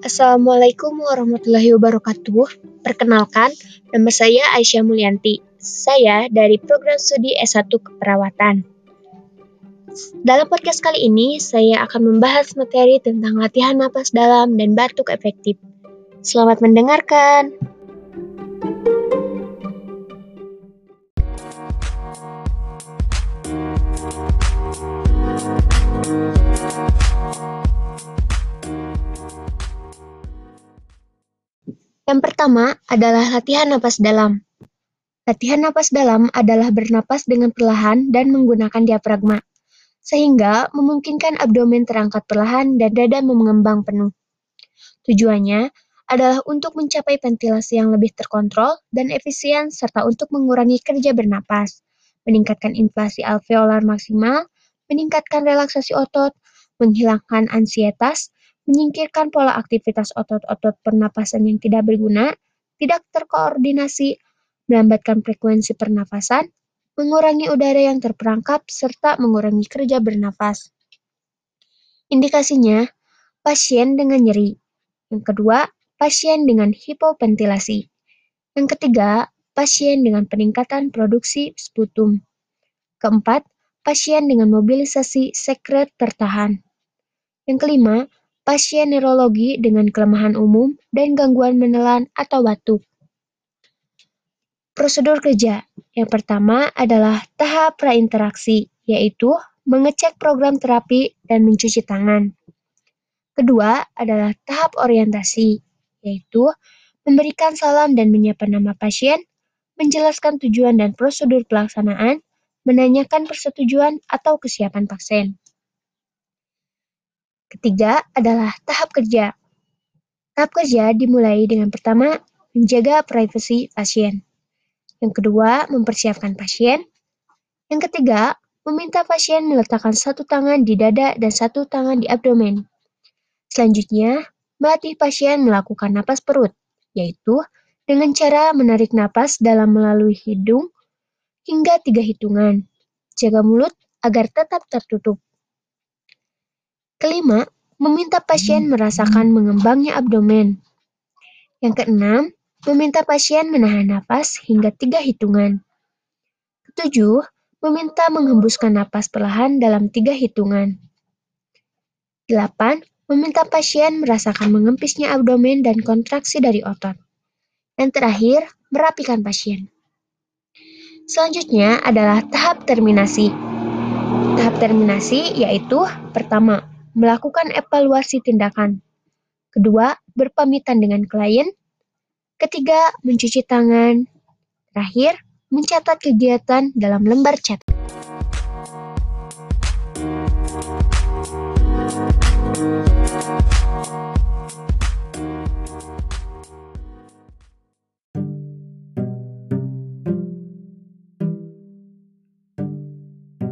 Assalamualaikum warahmatullahi wabarakatuh. Perkenalkan, nama saya Aisyah Mulyanti. Saya dari program studi S1 Keperawatan. Dalam podcast kali ini, saya akan membahas materi tentang latihan napas dalam dan batuk efektif. Selamat mendengarkan. Pertama adalah latihan napas dalam. Latihan napas dalam adalah bernapas dengan perlahan dan menggunakan diafragma, sehingga memungkinkan abdomen terangkat perlahan dan dada mengembang penuh. Tujuannya adalah untuk mencapai ventilasi yang lebih terkontrol dan efisien serta untuk mengurangi kerja bernapas, meningkatkan inflasi alveolar maksimal, meningkatkan relaksasi otot, menghilangkan ansietas, menyingkirkan pola aktivitas otot-otot pernapasan yang tidak berguna, tidak terkoordinasi, melambatkan frekuensi pernapasan, mengurangi udara yang terperangkap, serta mengurangi kerja bernafas. Indikasinya, pasien dengan nyeri. Yang kedua, pasien dengan hipoventilasi. Yang ketiga, pasien dengan peningkatan produksi sputum. Keempat, pasien dengan mobilisasi sekret tertahan. Yang kelima, pasien neurologi dengan kelemahan umum dan gangguan menelan atau batuk. Prosedur kerja yang pertama adalah tahap prainteraksi, yaitu mengecek program terapi dan mencuci tangan. Kedua adalah tahap orientasi, yaitu memberikan salam dan menyiapkan nama pasien, menjelaskan tujuan dan prosedur pelaksanaan, menanyakan persetujuan atau kesiapan pasien. Ketiga adalah tahap kerja. Tahap kerja dimulai dengan pertama, menjaga privasi pasien. Yang kedua, mempersiapkan pasien. Yang ketiga, meminta pasien meletakkan satu tangan di dada dan satu tangan di abdomen. Selanjutnya, melatih pasien melakukan napas perut, yaitu dengan cara menarik napas dalam melalui hidung hingga tiga hitungan. Jaga mulut agar tetap tertutup. Kelima, meminta pasien merasakan mengembangnya abdomen. Yang keenam, meminta pasien menahan napas hingga tiga hitungan. Ketujuh, meminta menghembuskan napas perlahan dalam tiga hitungan. Delapan, meminta pasien merasakan mengempisnya abdomen dan kontraksi dari otot. Yang terakhir, merapikan pasien. Selanjutnya adalah tahap terminasi. Tahap terminasi yaitu pertama, melakukan evaluasi tindakan. Kedua, berpamitan dengan klien. Ketiga, mencuci tangan. Terakhir, mencatat kegiatan dalam lembar chat.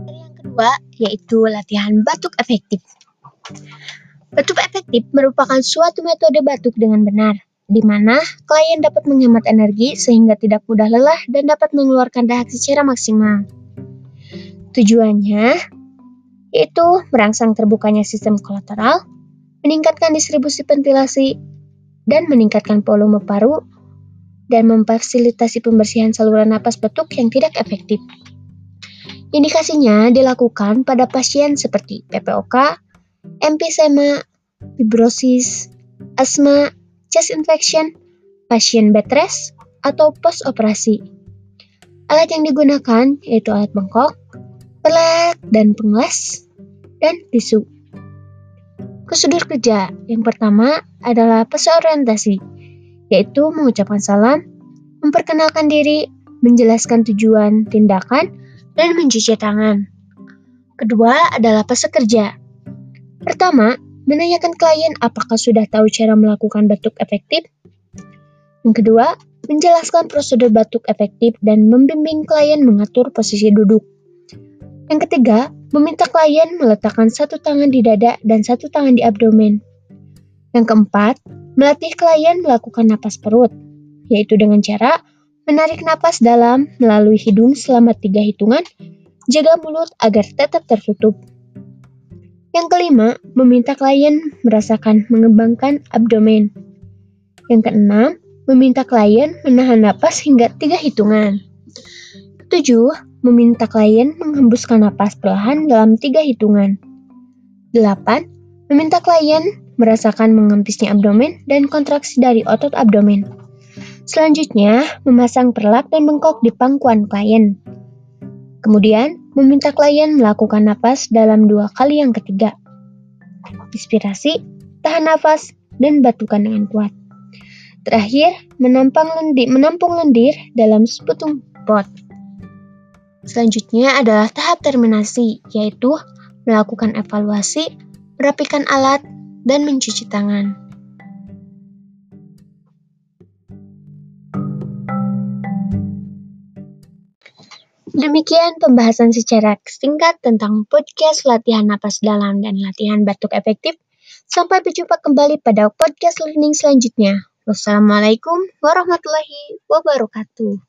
Yang kedua, yaitu latihan batuk efektif. Batuk efektif merupakan suatu metode batuk dengan benar, di mana klien dapat menghemat energi sehingga tidak mudah lelah dan dapat mengeluarkan dahak secara maksimal. Tujuannya yaitu merangsang terbukanya sistem kolateral, meningkatkan distribusi ventilasi, dan meningkatkan volume paru, dan memfasilitasi pembersihan saluran napas batuk yang tidak efektif. Indikasinya dilakukan pada pasien seperti PPOK, emphysema, fibrosis, asma, chest infection, pasien bed rest, atau post-operasi. Alat yang digunakan yaitu alat bengkok, pelek dan penglas, dan tisu. Prosedur kerja yang pertama adalah orientasi, yaitu mengucapkan salam, memperkenalkan diri, menjelaskan tujuan tindakan, dan mencuci tangan. Kedua adalah fase kerja, Pertama, menanyakan klien apakah sudah tahu cara melakukan batuk efektif. Yang kedua, menjelaskan prosedur batuk efektif dan membimbing klien mengatur posisi duduk. Yang ketiga, meminta klien meletakkan satu tangan di dada dan satu tangan di abdomen. Yang keempat, melatih klien melakukan napas perut, yaitu dengan cara menarik napas dalam melalui hidung selama tiga hitungan, jaga mulut agar tetap tertutup. Yang kelima, meminta klien merasakan mengembangkan abdomen. Yang keenam, meminta klien menahan napas hingga tiga hitungan. Tujuh, meminta klien menghembuskan napas perlahan dalam tiga hitungan. Delapan, meminta klien merasakan mengempisnya abdomen dan kontraksi dari otot abdomen. Selanjutnya, memasang perlak dan bengkok di pangkuan klien. Kemudian, meminta klien melakukan napas dalam dua kali yang ketiga. Inspirasi, tahan nafas, dan batukan dengan kuat. Terakhir, menampang lendir, menampung lendir dalam seputung pot. Selanjutnya adalah tahap terminasi, yaitu melakukan evaluasi, merapikan alat, dan mencuci tangan. Demikian pembahasan secara singkat tentang podcast latihan napas dalam dan latihan batuk efektif. Sampai berjumpa kembali pada podcast learning selanjutnya. Wassalamualaikum warahmatullahi wabarakatuh.